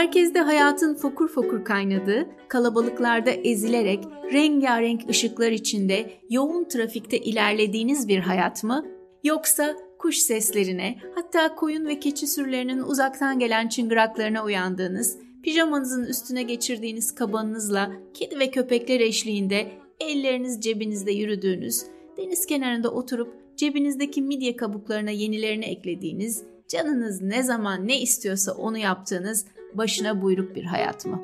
Merkezde hayatın fokur fokur kaynadığı, kalabalıklarda ezilerek rengarenk ışıklar içinde yoğun trafikte ilerlediğiniz bir hayat mı? Yoksa kuş seslerine, hatta koyun ve keçi sürülerinin uzaktan gelen çıngıraklarına uyandığınız, pijamanızın üstüne geçirdiğiniz kabanınızla kedi ve köpekler eşliğinde elleriniz cebinizde yürüdüğünüz, deniz kenarında oturup cebinizdeki midye kabuklarına yenilerini eklediğiniz, canınız ne zaman ne istiyorsa onu yaptığınız başına buyruk bir hayat mı?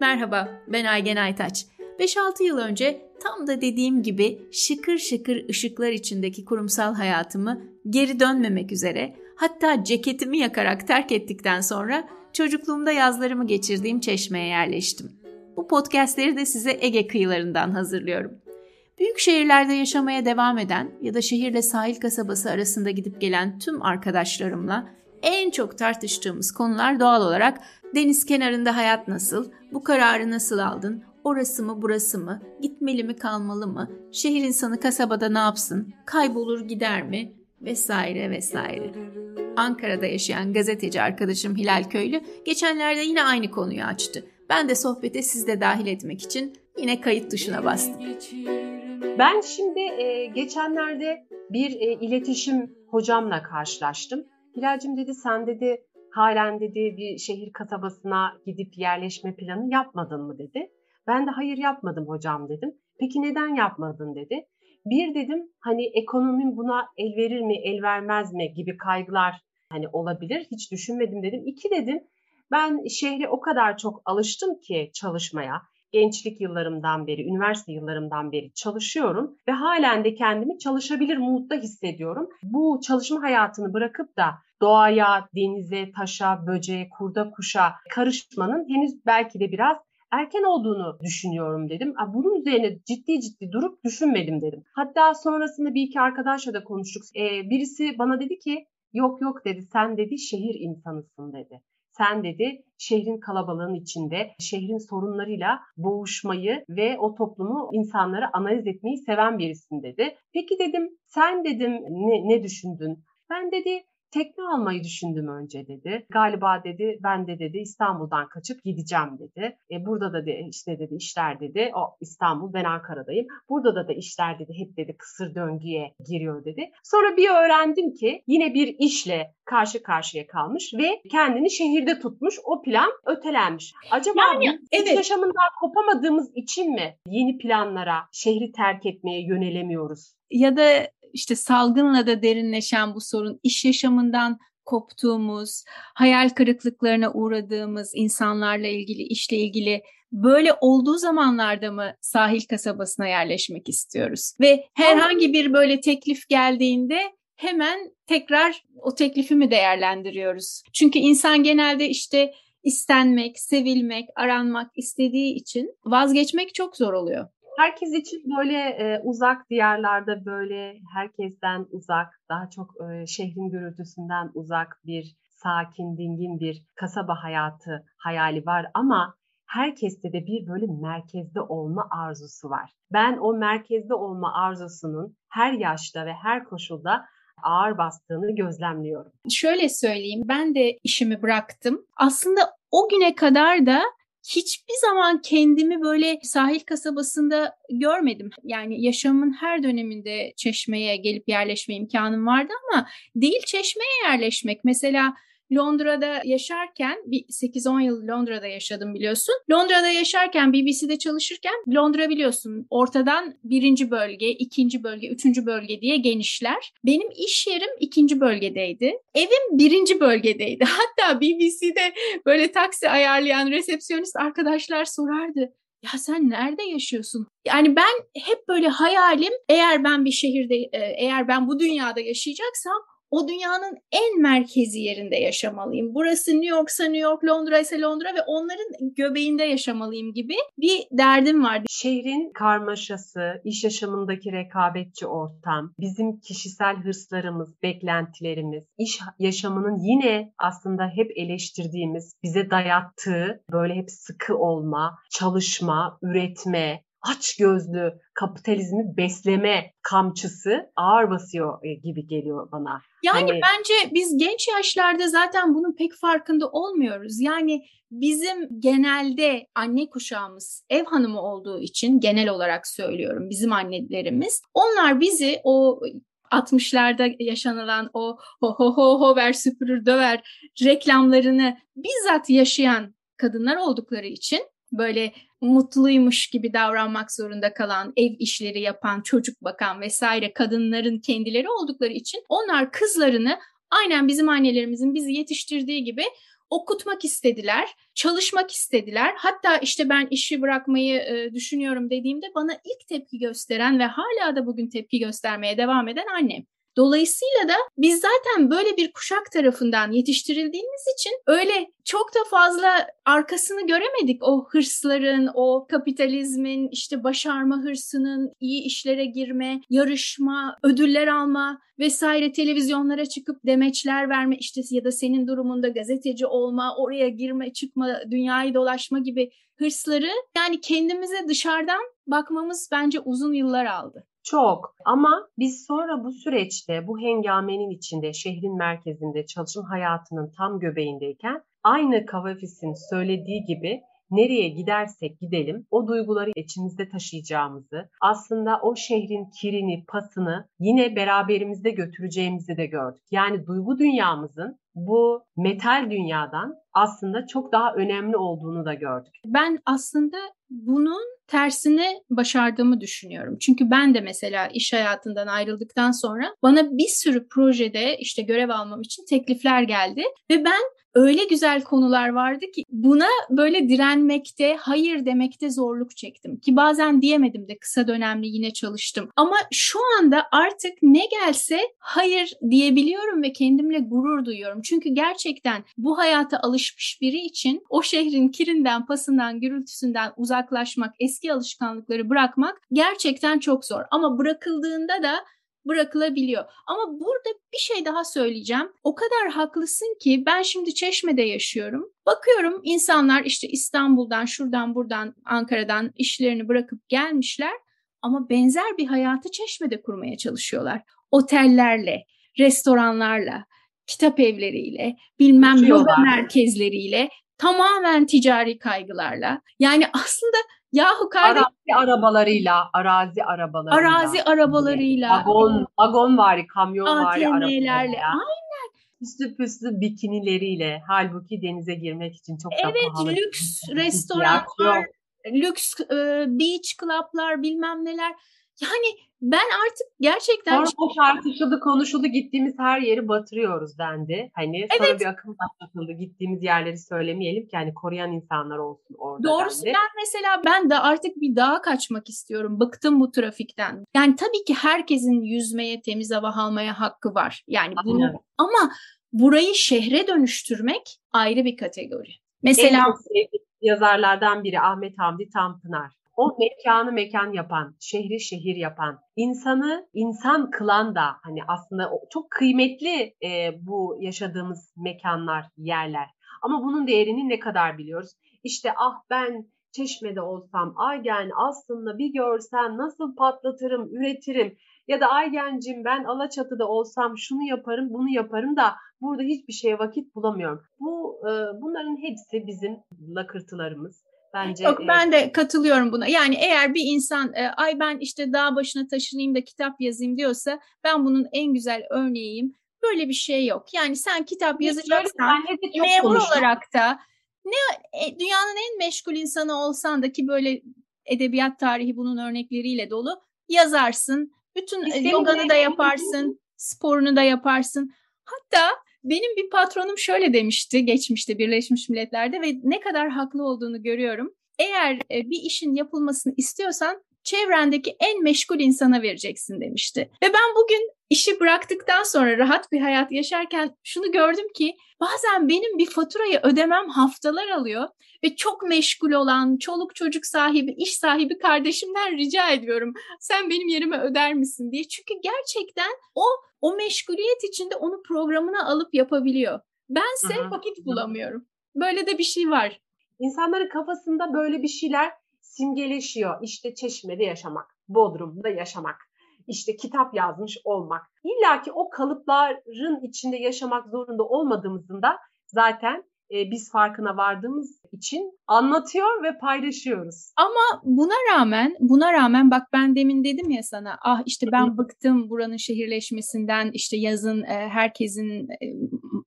Merhaba, ben Aygen Aytaç. 5-6 yıl önce tam da dediğim gibi şıkır şıkır ışıklar içindeki kurumsal hayatımı geri dönmemek üzere hatta ceketimi yakarak terk ettikten sonra çocukluğumda yazlarımı geçirdiğim çeşmeye yerleştim. Bu podcastleri de size Ege kıyılarından hazırlıyorum. Büyük şehirlerde yaşamaya devam eden ya da şehirle sahil kasabası arasında gidip gelen tüm arkadaşlarımla en çok tartıştığımız konular doğal olarak deniz kenarında hayat nasıl, bu kararı nasıl aldın, orası mı burası mı, gitmeli mi kalmalı mı, şehir insanı kasabada ne yapsın, kaybolur gider mi vesaire vesaire. Ankara'da yaşayan gazeteci arkadaşım Hilal Köylü geçenlerde yine aynı konuyu açtı. Ben de sohbete siz de dahil etmek için yine kayıt tuşuna bastım. Ben şimdi e, geçenlerde bir e, iletişim hocamla karşılaştım. Hilal'cim dedi sen dedi halen dedi bir şehir kasabasına gidip yerleşme planı yapmadın mı dedi. Ben de hayır yapmadım hocam dedim. Peki neden yapmadın dedi. Bir dedim hani ekonomim buna el verir mi el vermez mi gibi kaygılar hani olabilir hiç düşünmedim dedim. İki dedim ben şehre o kadar çok alıştım ki çalışmaya gençlik yıllarımdan beri, üniversite yıllarımdan beri çalışıyorum ve halen de kendimi çalışabilir modda hissediyorum. Bu çalışma hayatını bırakıp da doğaya, denize, taşa, böceğe, kurda, kuşa karışmanın henüz belki de biraz erken olduğunu düşünüyorum dedim. Bunun üzerine ciddi ciddi durup düşünmedim dedim. Hatta sonrasında bir iki arkadaşla da konuştuk. Ee, birisi bana dedi ki yok yok dedi sen dedi şehir insanısın dedi. Sen dedi şehrin kalabalığın içinde şehrin sorunlarıyla boğuşmayı ve o toplumu insanları analiz etmeyi seven birisin dedi. Peki dedim sen dedim ne, ne düşündün? Ben dedi tekne almayı düşündüm önce dedi. Galiba dedi ben de dedi İstanbul'dan kaçıp gideceğim dedi. E, burada da de, işte dedi işler dedi. O İstanbul ben Ankara'dayım. Burada da da işler dedi hep dedi kısır döngüye giriyor dedi. Sonra bir öğrendim ki yine bir işle karşı karşıya kalmış ve kendini şehirde tutmuş. O plan ötelenmiş. Acaba yani, evet. yaşamından kopamadığımız için mi yeni planlara, şehri terk etmeye yönelemiyoruz? Ya da işte salgınla da derinleşen bu sorun, iş yaşamından koptuğumuz, hayal kırıklıklarına uğradığımız insanlarla ilgili, işle ilgili böyle olduğu zamanlarda mı sahil kasabasına yerleşmek istiyoruz? Ve herhangi bir böyle teklif geldiğinde hemen tekrar o teklifi mi değerlendiriyoruz? Çünkü insan genelde işte istenmek, sevilmek, aranmak istediği için vazgeçmek çok zor oluyor. Herkes için böyle e, uzak diyarlarda böyle herkesten uzak, daha çok e, şehrin gürültüsünden uzak bir sakin, dingin bir kasaba hayatı hayali var ama herkeste de bir böyle merkezde olma arzusu var. Ben o merkezde olma arzusunun her yaşta ve her koşulda ağır bastığını gözlemliyorum. Şöyle söyleyeyim, ben de işimi bıraktım. Aslında o güne kadar da hiçbir zaman kendimi böyle sahil kasabasında görmedim. Yani yaşamın her döneminde Çeşme'ye gelip yerleşme imkanım vardı ama değil Çeşme'ye yerleşmek. Mesela Londra'da yaşarken bir 8-10 yıl Londra'da yaşadım biliyorsun. Londra'da yaşarken BBC'de çalışırken Londra biliyorsun ortadan birinci bölge, ikinci bölge, üçüncü bölge diye genişler. Benim iş yerim ikinci bölgedeydi. Evim birinci bölgedeydi. Hatta BBC'de böyle taksi ayarlayan resepsiyonist arkadaşlar sorardı ya sen nerede yaşıyorsun? Yani ben hep böyle hayalim eğer ben bir şehirde eğer ben bu dünyada yaşayacaksam o dünyanın en merkezi yerinde yaşamalıyım. Burası New York'sa New York, Londra ise Londra ve onların göbeğinde yaşamalıyım gibi bir derdim vardı. Şehrin karmaşası, iş yaşamındaki rekabetçi ortam, bizim kişisel hırslarımız, beklentilerimiz, iş yaşamının yine aslında hep eleştirdiğimiz, bize dayattığı böyle hep sıkı olma, çalışma, üretme, aç gözlü kapitalizmi besleme kamçısı ağır basıyor e, gibi geliyor bana. Yani hani... bence biz genç yaşlarda zaten bunun pek farkında olmuyoruz. Yani bizim genelde anne kuşağımız ev hanımı olduğu için genel olarak söylüyorum bizim annelerimiz. Onlar bizi o 60'larda yaşanılan o ho ho ho ho ver süpürür döver reklamlarını bizzat yaşayan kadınlar oldukları için böyle mutluymuş gibi davranmak zorunda kalan, ev işleri yapan, çocuk bakan vesaire kadınların kendileri oldukları için onlar kızlarını aynen bizim annelerimizin bizi yetiştirdiği gibi okutmak istediler, çalışmak istediler. Hatta işte ben işi bırakmayı e, düşünüyorum dediğimde bana ilk tepki gösteren ve hala da bugün tepki göstermeye devam eden annem. Dolayısıyla da biz zaten böyle bir kuşak tarafından yetiştirildiğimiz için öyle çok da fazla arkasını göremedik o hırsların, o kapitalizmin, işte başarma hırsının, iyi işlere girme, yarışma, ödüller alma vesaire televizyonlara çıkıp demeçler verme işte ya da senin durumunda gazeteci olma, oraya girme, çıkma, dünyayı dolaşma gibi hırsları yani kendimize dışarıdan bakmamız bence uzun yıllar aldı. Çok ama biz sonra bu süreçte bu hengamenin içinde şehrin merkezinde çalışım hayatının tam göbeğindeyken aynı Kavafis'in söylediği gibi nereye gidersek gidelim o duyguları içimizde taşıyacağımızı, aslında o şehrin kirini, pasını yine beraberimizde götüreceğimizi de gördük. Yani duygu dünyamızın bu metal dünyadan aslında çok daha önemli olduğunu da gördük. Ben aslında bunun tersini başardığımı düşünüyorum. Çünkü ben de mesela iş hayatından ayrıldıktan sonra bana bir sürü projede işte görev almam için teklifler geldi ve ben öyle güzel konular vardı ki buna böyle direnmekte, hayır demekte zorluk çektim. Ki bazen diyemedim de kısa dönemli yine çalıştım. Ama şu anda artık ne gelse hayır diyebiliyorum ve kendimle gurur duyuyorum. Çünkü gerçekten bu hayata alışmış biri için o şehrin kirinden, pasından, gürültüsünden uzaklaşmak, eski alışkanlıkları bırakmak gerçekten çok zor. Ama bırakıldığında da bırakılabiliyor. Ama burada bir şey daha söyleyeceğim. O kadar haklısın ki ben şimdi Çeşme'de yaşıyorum. Bakıyorum insanlar işte İstanbul'dan, şuradan, buradan, Ankara'dan işlerini bırakıp gelmişler ama benzer bir hayatı Çeşme'de kurmaya çalışıyorlar. Otellerle, restoranlarla, kitap evleriyle, bilmem yoga merkezleriyle, tamamen ticari kaygılarla. Yani aslında Yahu kardeşim. Arazi arabalarıyla, arazi arabalarıyla. Arazi arabalarıyla. Vagon, vagon var, kamyon var arabalarıyla. Aynen. Püslü püslü bikinileriyle. Halbuki denize girmek için çok evet, da pahalı. Evet, lüks restoranlar, lüks e, beach club'lar bilmem neler. Yani ben artık gerçekten... Sonra bu tartışıldı, konuşuldu, gittiğimiz her yeri batırıyoruz dendi. Hani sonra evet. bir akım başlatıldı, gittiğimiz yerleri söylemeyelim ki hani koruyan insanlar olsun orada Doğrusu dendi. ben mesela ben de artık bir dağa kaçmak istiyorum. Bıktım bu trafikten. Yani tabii ki herkesin yüzmeye, temiz hava almaya hakkı var. Yani bunu Aynen. ama burayı şehre dönüştürmek ayrı bir kategori. Mesela en çok yazarlardan biri Ahmet Hamdi Tanpınar o mekanı mekan yapan, şehri şehir yapan, insanı insan kılan da hani aslında çok kıymetli e, bu yaşadığımız mekanlar, yerler. Ama bunun değerini ne kadar biliyoruz? İşte ah ben Çeşme'de olsam Aygen aslında bir görsen nasıl patlatırım, üretirim. Ya da Aygencim ben Alaçatı'da olsam şunu yaparım, bunu yaparım da burada hiçbir şeye vakit bulamıyorum. Bu e, bunların hepsi bizim lakırtılarımız. Bence Yok ben de katılıyorum buna. Yani eğer bir insan e, ay ben işte dağ başına taşınayım da kitap yazayım diyorsa ben bunun en güzel örneğiyim. Böyle bir şey yok. Yani sen kitap yazacaksan memur olarak da ne e, dünyanın en meşgul insanı olsan da ki böyle edebiyat tarihi bunun örnekleriyle dolu yazarsın. Bütün İstedim yoganı da yaparsın, sporunu da yaparsın. Hatta benim bir patronum şöyle demişti geçmişte Birleşmiş Milletler'de ve ne kadar haklı olduğunu görüyorum. Eğer e, bir işin yapılmasını istiyorsan çevrendeki en meşgul insana vereceksin demişti. Ve ben bugün işi bıraktıktan sonra rahat bir hayat yaşarken şunu gördüm ki bazen benim bir faturayı ödemem haftalar alıyor ve çok meşgul olan çoluk çocuk sahibi, iş sahibi kardeşimden rica ediyorum. Sen benim yerime öder misin diye. Çünkü gerçekten o o meşguliyet içinde onu programına alıp yapabiliyor. Bense Aha. vakit bulamıyorum. Böyle de bir şey var. İnsanların kafasında böyle bir şeyler simgeleşiyor. İşte Çeşme'de yaşamak, Bodrum'da yaşamak, işte kitap yazmış olmak. İlla ki o kalıpların içinde yaşamak zorunda olmadığımızın da zaten e, biz farkına vardığımız için anlatıyor ve paylaşıyoruz. Ama buna rağmen buna rağmen bak ben demin dedim ya sana ah işte ben bıktım buranın şehirleşmesinden işte yazın e, herkesin e,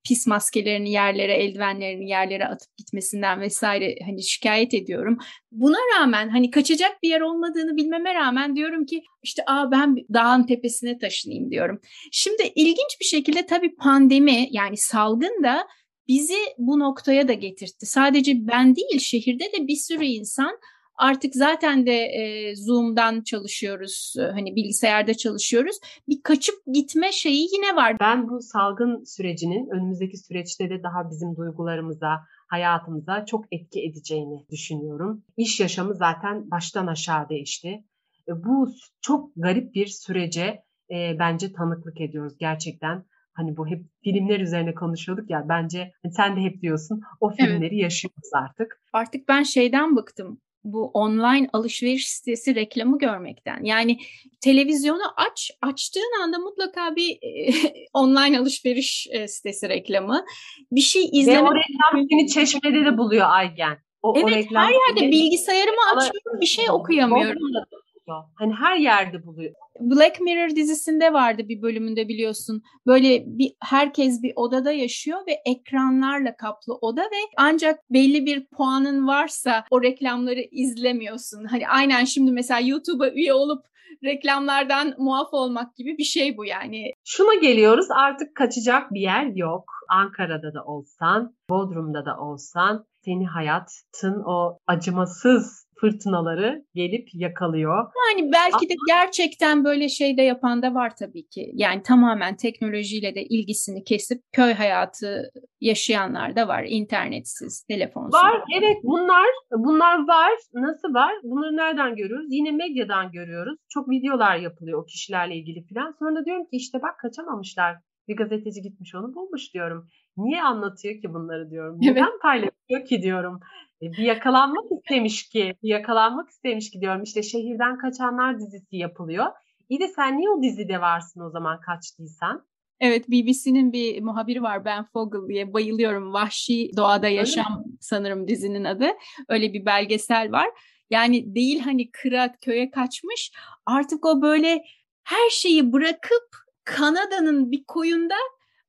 pis maskelerini yerlere eldivenlerini yerlere atıp gitmesinden vesaire hani şikayet ediyorum. Buna rağmen hani kaçacak bir yer olmadığını bilmeme rağmen diyorum ki işte aa ben dağın tepesine taşınayım diyorum. Şimdi ilginç bir şekilde tabii pandemi yani salgın da bizi bu noktaya da getirtti. Sadece ben değil şehirde de bir sürü insan artık zaten de e, Zoom'dan çalışıyoruz, e, hani bilgisayarda çalışıyoruz. Bir kaçıp gitme şeyi yine var. Ben bu salgın sürecinin önümüzdeki süreçte de daha bizim duygularımıza, hayatımıza çok etki edeceğini düşünüyorum. İş yaşamı zaten baştan aşağı değişti. E, bu çok garip bir sürece e, bence tanıklık ediyoruz gerçekten hani bu hep filmler üzerine konuşuyorduk ya bence hani sen de hep diyorsun o filmleri evet. yaşıyoruz artık. Artık ben şeyden bıktım bu online alışveriş sitesi reklamı görmekten. Yani televizyonu aç, açtığın anda mutlaka bir e, online alışveriş e, sitesi reklamı. Bir şey izlemek. Ve o reklam seni çeşmede de buluyor Aygen. O, evet o reklam her yerde bilgisayarımı açıyorum bir şey okuyamıyorum buluyor. Hani her yerde buluyor. Black Mirror dizisinde vardı bir bölümünde biliyorsun. Böyle bir herkes bir odada yaşıyor ve ekranlarla kaplı oda ve ancak belli bir puanın varsa o reklamları izlemiyorsun. Hani aynen şimdi mesela YouTube'a üye olup reklamlardan muaf olmak gibi bir şey bu yani. Şuna geliyoruz artık kaçacak bir yer yok. Ankara'da da olsan, Bodrum'da da olsan seni hayatın o acımasız fırtınaları gelip yakalıyor. Yani belki de gerçekten böyle şey de yapan da var tabii ki. Yani tamamen teknolojiyle de ilgisini kesip köy hayatı yaşayanlar da var. İnternetsiz, telefonsuz. Var evet bunlar bunlar var. Nasıl var? Bunları nereden görüyoruz? Yine medyadan görüyoruz. Çok videolar yapılıyor o kişilerle ilgili falan. Sonra da diyorum ki işte bak kaçamamışlar. Bir gazeteci gitmiş onu bulmuş diyorum. Niye anlatıyor ki bunları diyorum. Neden evet. paylaşıyor ki diyorum. E, bir yakalanmak istemiş ki, bir yakalanmak istemiş ki diyorum. İşte Şehirden Kaçanlar dizisi yapılıyor. İyi de sen niye o dizide varsın o zaman kaçtıysan? Evet BBC'nin bir muhabiri var Ben Fogel diye bayılıyorum. Vahşi Doğada Yaşam sanırım dizinin adı. Öyle bir belgesel var. Yani değil hani kıra köye kaçmış artık o böyle her şeyi bırakıp Kanada'nın bir koyunda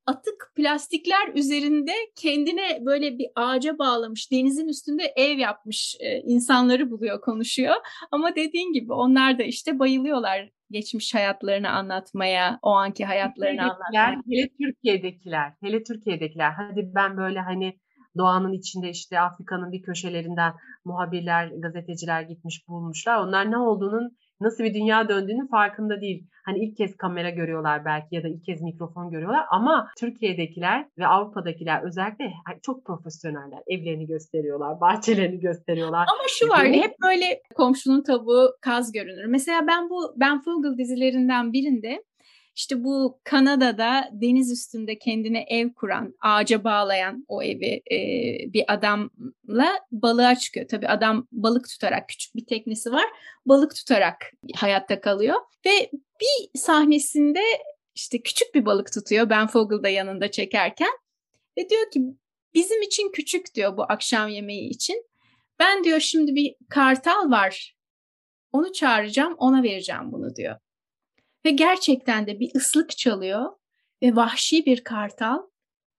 atık plastikler üzerinde kendine böyle bir ağaca bağlamış, denizin üstünde ev yapmış e, insanları buluyor, konuşuyor. Ama dediğin gibi onlar da işte bayılıyorlar geçmiş hayatlarını anlatmaya, o anki hayatlarını anlatmaya. Hele Türkiye'dekiler, hele Türkiye'dekiler. Hadi ben böyle hani doğanın içinde işte Afrika'nın bir köşelerinden muhabirler, gazeteciler gitmiş bulmuşlar. Onlar ne olduğunun nasıl bir dünya döndüğünün farkında değil. Hani ilk kez kamera görüyorlar belki ya da ilk kez mikrofon görüyorlar ama Türkiye'dekiler ve Avrupa'dakiler özellikle çok profesyoneller. Evlerini gösteriyorlar, bahçelerini gösteriyorlar. Ama şu var hep böyle komşunun tavuğu kaz görünür. Mesela ben bu Ben Fogel dizilerinden birinde işte bu Kanada'da deniz üstünde kendine ev kuran, ağaca bağlayan o evi e, bir adamla balığa çıkıyor. Tabii adam balık tutarak, küçük bir teknesi var, balık tutarak hayatta kalıyor. Ve bir sahnesinde işte küçük bir balık tutuyor. Ben Fogel da yanında çekerken ve diyor ki bizim için küçük diyor bu akşam yemeği için. Ben diyor şimdi bir kartal var. Onu çağıracağım, ona vereceğim bunu diyor. Ve gerçekten de bir ıslık çalıyor ve vahşi bir kartal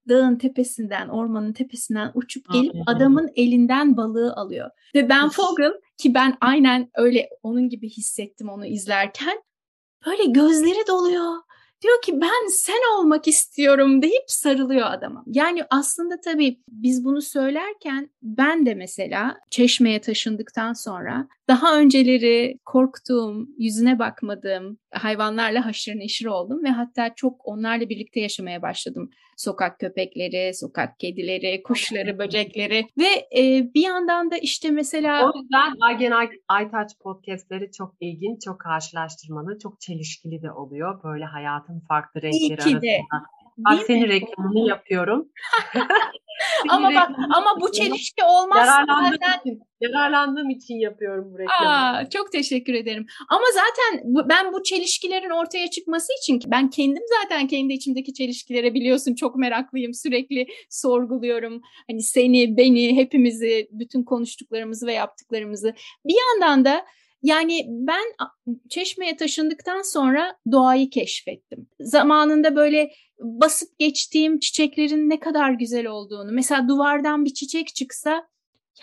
dağın tepesinden, ormanın tepesinden uçup gelip adamın elinden balığı alıyor. Ve Ben Fogel ki ben aynen öyle onun gibi hissettim onu izlerken böyle gözleri doluyor. Diyor ki ben sen olmak istiyorum deyip sarılıyor adama. Yani aslında tabii biz bunu söylerken ben de mesela Çeşme'ye taşındıktan sonra daha önceleri korktuğum, yüzüne bakmadığım hayvanlarla haşır neşir oldum ve hatta çok onlarla birlikte yaşamaya başladım. Sokak köpekleri, sokak kedileri, kuşları, böcekleri ve e, bir yandan da işte mesela... O yüzden Aygen Ay Aytaç podcastleri çok ilginç, çok karşılaştırmalı, çok çelişkili de oluyor. Böyle hayatın farklı renkleri arasında. Bak senin reklamını yapıyorum. ama bak ama bu çelişki olmaz zaten. Için, yararlandığım için yapıyorum bu reklamı. Aa, çok teşekkür ederim. Ama zaten bu, ben bu çelişkilerin ortaya çıkması için ben kendim zaten kendi içimdeki çelişkilere biliyorsun çok meraklıyım. Sürekli sorguluyorum. Hani seni, beni, hepimizi, bütün konuştuklarımızı ve yaptıklarımızı. Bir yandan da yani ben Çeşme'ye taşındıktan sonra doğayı keşfettim. Zamanında böyle basıp geçtiğim çiçeklerin ne kadar güzel olduğunu. Mesela duvardan bir çiçek çıksa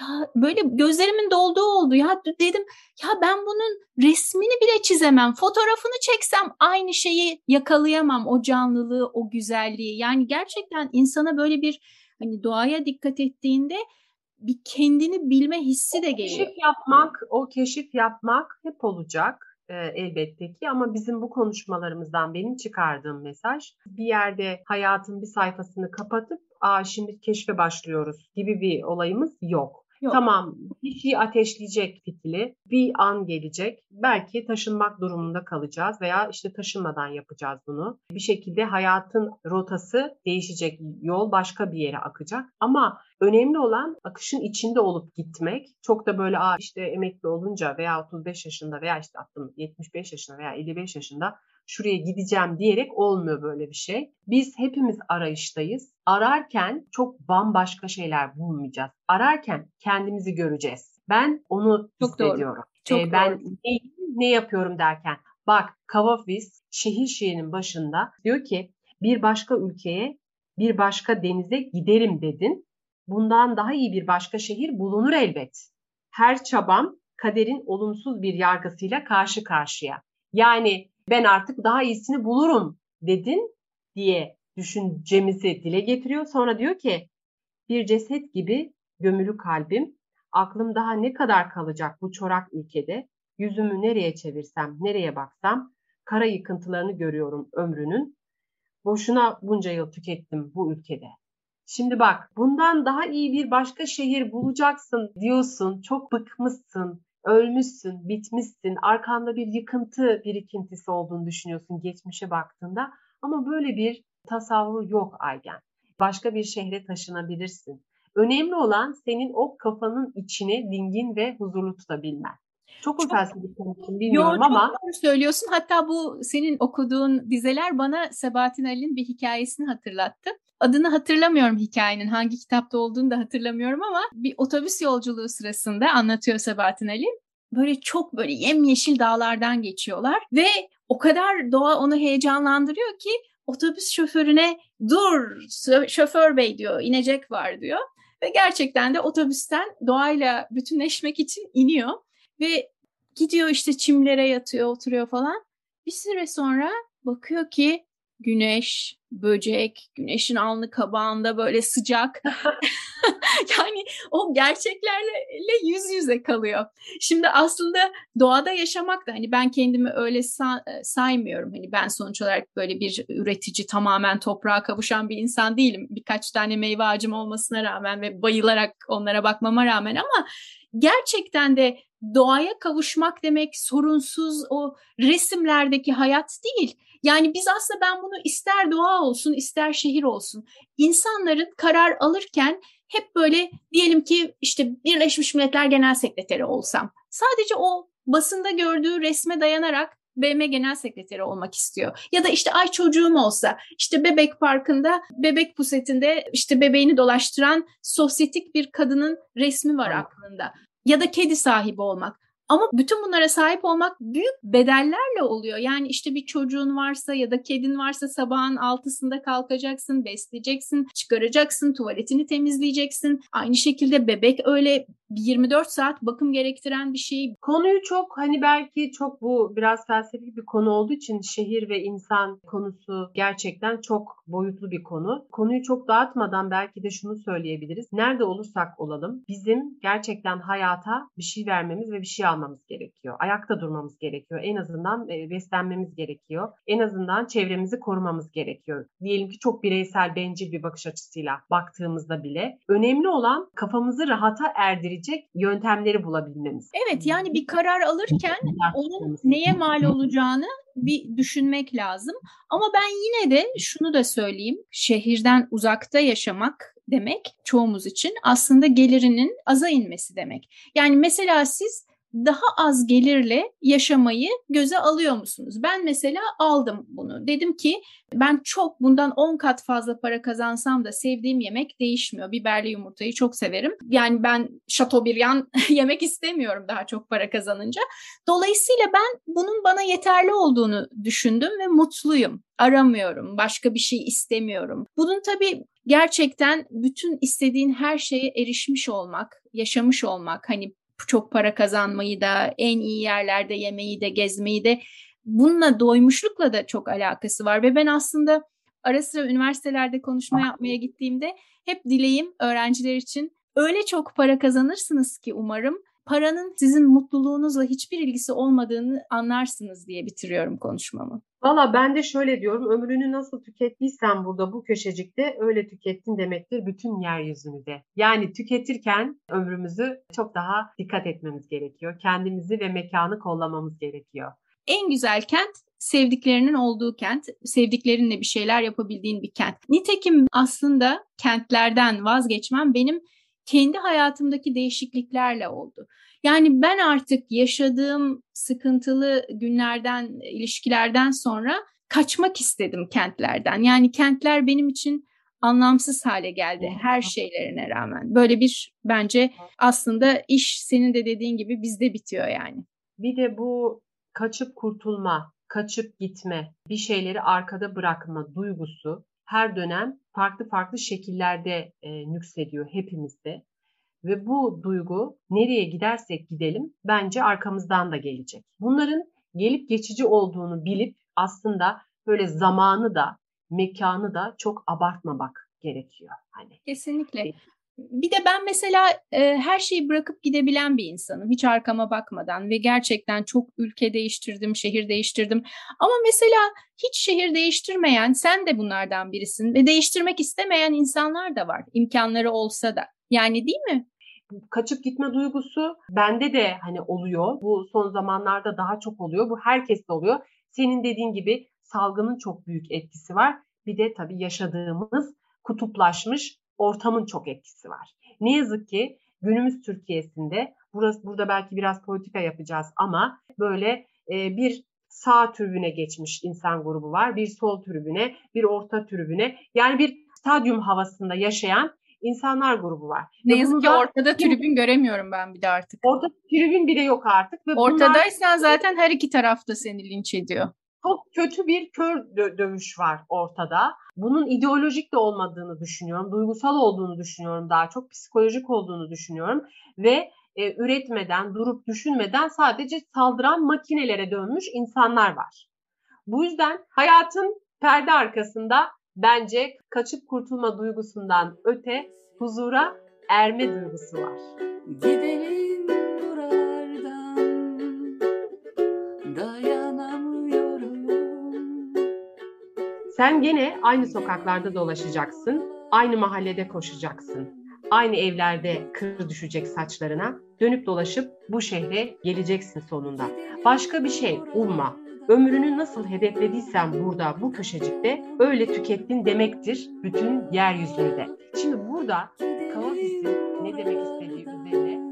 ya böyle gözlerimin dolduğu oldu ya dedim ya ben bunun resmini bile çizemem fotoğrafını çeksem aynı şeyi yakalayamam o canlılığı o güzelliği yani gerçekten insana böyle bir hani doğaya dikkat ettiğinde bir kendini bilme hissi de geliyor. Keşif yapmak, o keşif yapmak hep olacak e, elbette ki ama bizim bu konuşmalarımızdan benim çıkardığım mesaj bir yerde hayatın bir sayfasını kapatıp aa şimdi keşfe başlıyoruz gibi bir olayımız yok. Yok. Tamam bir şey ateşleyecek fitili bir an gelecek. Belki taşınmak durumunda kalacağız veya işte taşınmadan yapacağız bunu. Bir şekilde hayatın rotası değişecek. Yol başka bir yere akacak. Ama önemli olan akışın içinde olup gitmek. Çok da böyle Aa işte emekli olunca veya 35 yaşında veya işte attım 75 yaşında veya 55 yaşında şuraya gideceğim diyerek olmuyor böyle bir şey. Biz hepimiz arayıştayız. Ararken çok bambaşka şeyler bulmayacağız. Ararken kendimizi göreceğiz. Ben onu çok hissediyorum. Doğru. Çok ee, ben doğru. Ne, ne yapıyorum derken bak Kavafis şehir şiirinin başında diyor ki bir başka ülkeye bir başka denize giderim dedin. Bundan daha iyi bir başka şehir bulunur elbet. Her çabam kaderin olumsuz bir yargısıyla karşı karşıya. Yani ben artık daha iyisini bulurum dedin diye düşüncemizi dile getiriyor. Sonra diyor ki bir ceset gibi gömülü kalbim, aklım daha ne kadar kalacak bu çorak ülkede, yüzümü nereye çevirsem, nereye baksam, kara yıkıntılarını görüyorum ömrünün. Boşuna bunca yıl tükettim bu ülkede. Şimdi bak bundan daha iyi bir başka şehir bulacaksın diyorsun, çok bıkmışsın, ölmüşsün, bitmişsin, arkanda bir yıkıntı birikintisi olduğunu düşünüyorsun geçmişe baktığında. Ama böyle bir tasavvur yok Aygen. Başka bir şehre taşınabilirsin. Önemli olan senin o kafanın içini dingin ve huzurlu tutabilmen. Çok mu felsefi konuştum bilmiyorum Yo, ama. Çok söylüyorsun. Hatta bu senin okuduğun dizeler bana Sebahattin Ali'nin bir hikayesini hatırlattı. Adını hatırlamıyorum hikayenin hangi kitapta olduğunu da hatırlamıyorum ama bir otobüs yolculuğu sırasında anlatıyor Sebahattin Ali. Böyle çok böyle yemyeşil dağlardan geçiyorlar ve o kadar doğa onu heyecanlandırıyor ki otobüs şoförüne dur şoför bey diyor inecek var diyor. Ve gerçekten de otobüsten doğayla bütünleşmek için iniyor ve gidiyor işte çimlere yatıyor oturuyor falan. Bir süre sonra bakıyor ki güneş, böcek, güneşin alnı kabağında böyle sıcak. yani o gerçeklerle yüz yüze kalıyor. Şimdi aslında doğada yaşamak da hani ben kendimi öyle sa- e, saymıyorum. Hani ben sonuç olarak böyle bir üretici tamamen toprağa kavuşan bir insan değilim. Birkaç tane meyve ağacım olmasına rağmen ve bayılarak onlara bakmama rağmen ama gerçekten de doğaya kavuşmak demek sorunsuz o resimlerdeki hayat değil. Yani biz aslında ben bunu ister doğa olsun ister şehir olsun insanların karar alırken hep böyle diyelim ki işte Birleşmiş Milletler Genel Sekreteri olsam sadece o basında gördüğü resme dayanarak BM Genel Sekreteri olmak istiyor. Ya da işte ay çocuğum olsa işte bebek parkında bebek pusetinde işte bebeğini dolaştıran sosyetik bir kadının resmi var aklında. Ya da kedi sahibi olmak. Ama bütün bunlara sahip olmak büyük bedellerle oluyor. Yani işte bir çocuğun varsa ya da kedin varsa sabahın altısında kalkacaksın, besleyeceksin, çıkaracaksın, tuvaletini temizleyeceksin. Aynı şekilde bebek öyle 24 saat bakım gerektiren bir şey. Konuyu çok hani belki çok bu biraz felsefi bir konu olduğu için şehir ve insan konusu gerçekten çok boyutlu bir konu. Konuyu çok dağıtmadan belki de şunu söyleyebiliriz. Nerede olursak olalım bizim gerçekten hayata bir şey vermemiz ve bir şey almamız gerekiyor. Ayakta durmamız gerekiyor. En azından e, beslenmemiz gerekiyor. En azından çevremizi korumamız gerekiyor. Diyelim ki çok bireysel, bencil bir bakış açısıyla baktığımızda bile önemli olan kafamızı rahata erdirecek yöntemleri bulabilmemiz. Evet yani bir karar alırken onun neye mal olacağını bir düşünmek lazım. Ama ben yine de şunu da söyleyeyim. Şehirden uzakta yaşamak demek çoğumuz için aslında gelirinin aza inmesi demek. Yani mesela siz daha az gelirle yaşamayı göze alıyor musunuz? Ben mesela aldım bunu. Dedim ki ben çok bundan 10 kat fazla para kazansam da sevdiğim yemek değişmiyor. Biberli yumurtayı çok severim. Yani ben şatobiryan yemek istemiyorum daha çok para kazanınca. Dolayısıyla ben bunun bana yeterli olduğunu düşündüm ve mutluyum. Aramıyorum, başka bir şey istemiyorum. Bunun tabii gerçekten bütün istediğin her şeye erişmiş olmak, yaşamış olmak, hani çok para kazanmayı da, en iyi yerlerde yemeyi de, gezmeyi de bununla doymuşlukla da çok alakası var ve ben aslında ara sıra üniversitelerde konuşma yapmaya gittiğimde hep dileğim öğrenciler için öyle çok para kazanırsınız ki umarım paranın sizin mutluluğunuzla hiçbir ilgisi olmadığını anlarsınız diye bitiriyorum konuşmamı. Valla ben de şöyle diyorum ömrünü nasıl tükettiysen burada bu köşecikte öyle tükettin demektir bütün yeryüzünü de. Yani tüketirken ömrümüzü çok daha dikkat etmemiz gerekiyor. Kendimizi ve mekanı kollamamız gerekiyor. En güzel kent sevdiklerinin olduğu kent, sevdiklerinle bir şeyler yapabildiğin bir kent. Nitekim aslında kentlerden vazgeçmem benim kendi hayatımdaki değişikliklerle oldu. Yani ben artık yaşadığım sıkıntılı günlerden, ilişkilerden sonra kaçmak istedim kentlerden. Yani kentler benim için anlamsız hale geldi her şeylerine rağmen. Böyle bir bence aslında iş senin de dediğin gibi bizde bitiyor yani. Bir de bu kaçıp kurtulma, kaçıp gitme, bir şeyleri arkada bırakma duygusu her dönem farklı farklı şekillerde e, nüksediyor hepimizde. Ve bu duygu nereye gidersek gidelim bence arkamızdan da gelecek. Bunların gelip geçici olduğunu bilip aslında böyle zamanı da mekanı da çok abartmamak gerekiyor. Hani Kesinlikle. Bir de ben mesela e, her şeyi bırakıp gidebilen bir insanım. Hiç arkama bakmadan ve gerçekten çok ülke değiştirdim, şehir değiştirdim. Ama mesela hiç şehir değiştirmeyen, sen de bunlardan birisin ve değiştirmek istemeyen insanlar da var. imkanları olsa da. Yani değil mi? kaçıp gitme duygusu bende de hani oluyor. Bu son zamanlarda daha çok oluyor. Bu herkeste oluyor. Senin dediğin gibi salgının çok büyük etkisi var. Bir de tabii yaşadığımız kutuplaşmış ortamın çok etkisi var. Ne yazık ki günümüz Türkiye'sinde burası burada belki biraz politika yapacağız ama böyle e, bir sağ tribüne geçmiş insan grubu var. Bir sol tribüne, bir orta tribüne. Yani bir stadyum havasında yaşayan insanlar grubu var. Ne yazık ki ortada tribün göremiyorum ben bir de artık. Ortada tribün bile yok artık. Ve Ortadaysan bunlar... zaten her iki tarafta seni linç ediyor. Çok kötü bir kör dö- dövüş var ortada. Bunun ideolojik de olmadığını düşünüyorum. Duygusal olduğunu düşünüyorum daha çok. Psikolojik olduğunu düşünüyorum. Ve e, üretmeden, durup düşünmeden sadece saldıran makinelere dönmüş insanlar var. Bu yüzden hayatın perde arkasında Bence kaçıp kurtulma duygusundan öte huzura erme duygusu var. Gidelim Sen gene aynı sokaklarda dolaşacaksın, aynı mahallede koşacaksın. Aynı evlerde kır düşecek saçlarına, dönüp dolaşıp bu şehre geleceksin sonunda. Başka bir şey umma, ömrünü nasıl hedeflediysen burada bu köşecikte öyle tükettin demektir bütün yeryüzünde. Şimdi burada Kavafis'in ne demek istediği üzerine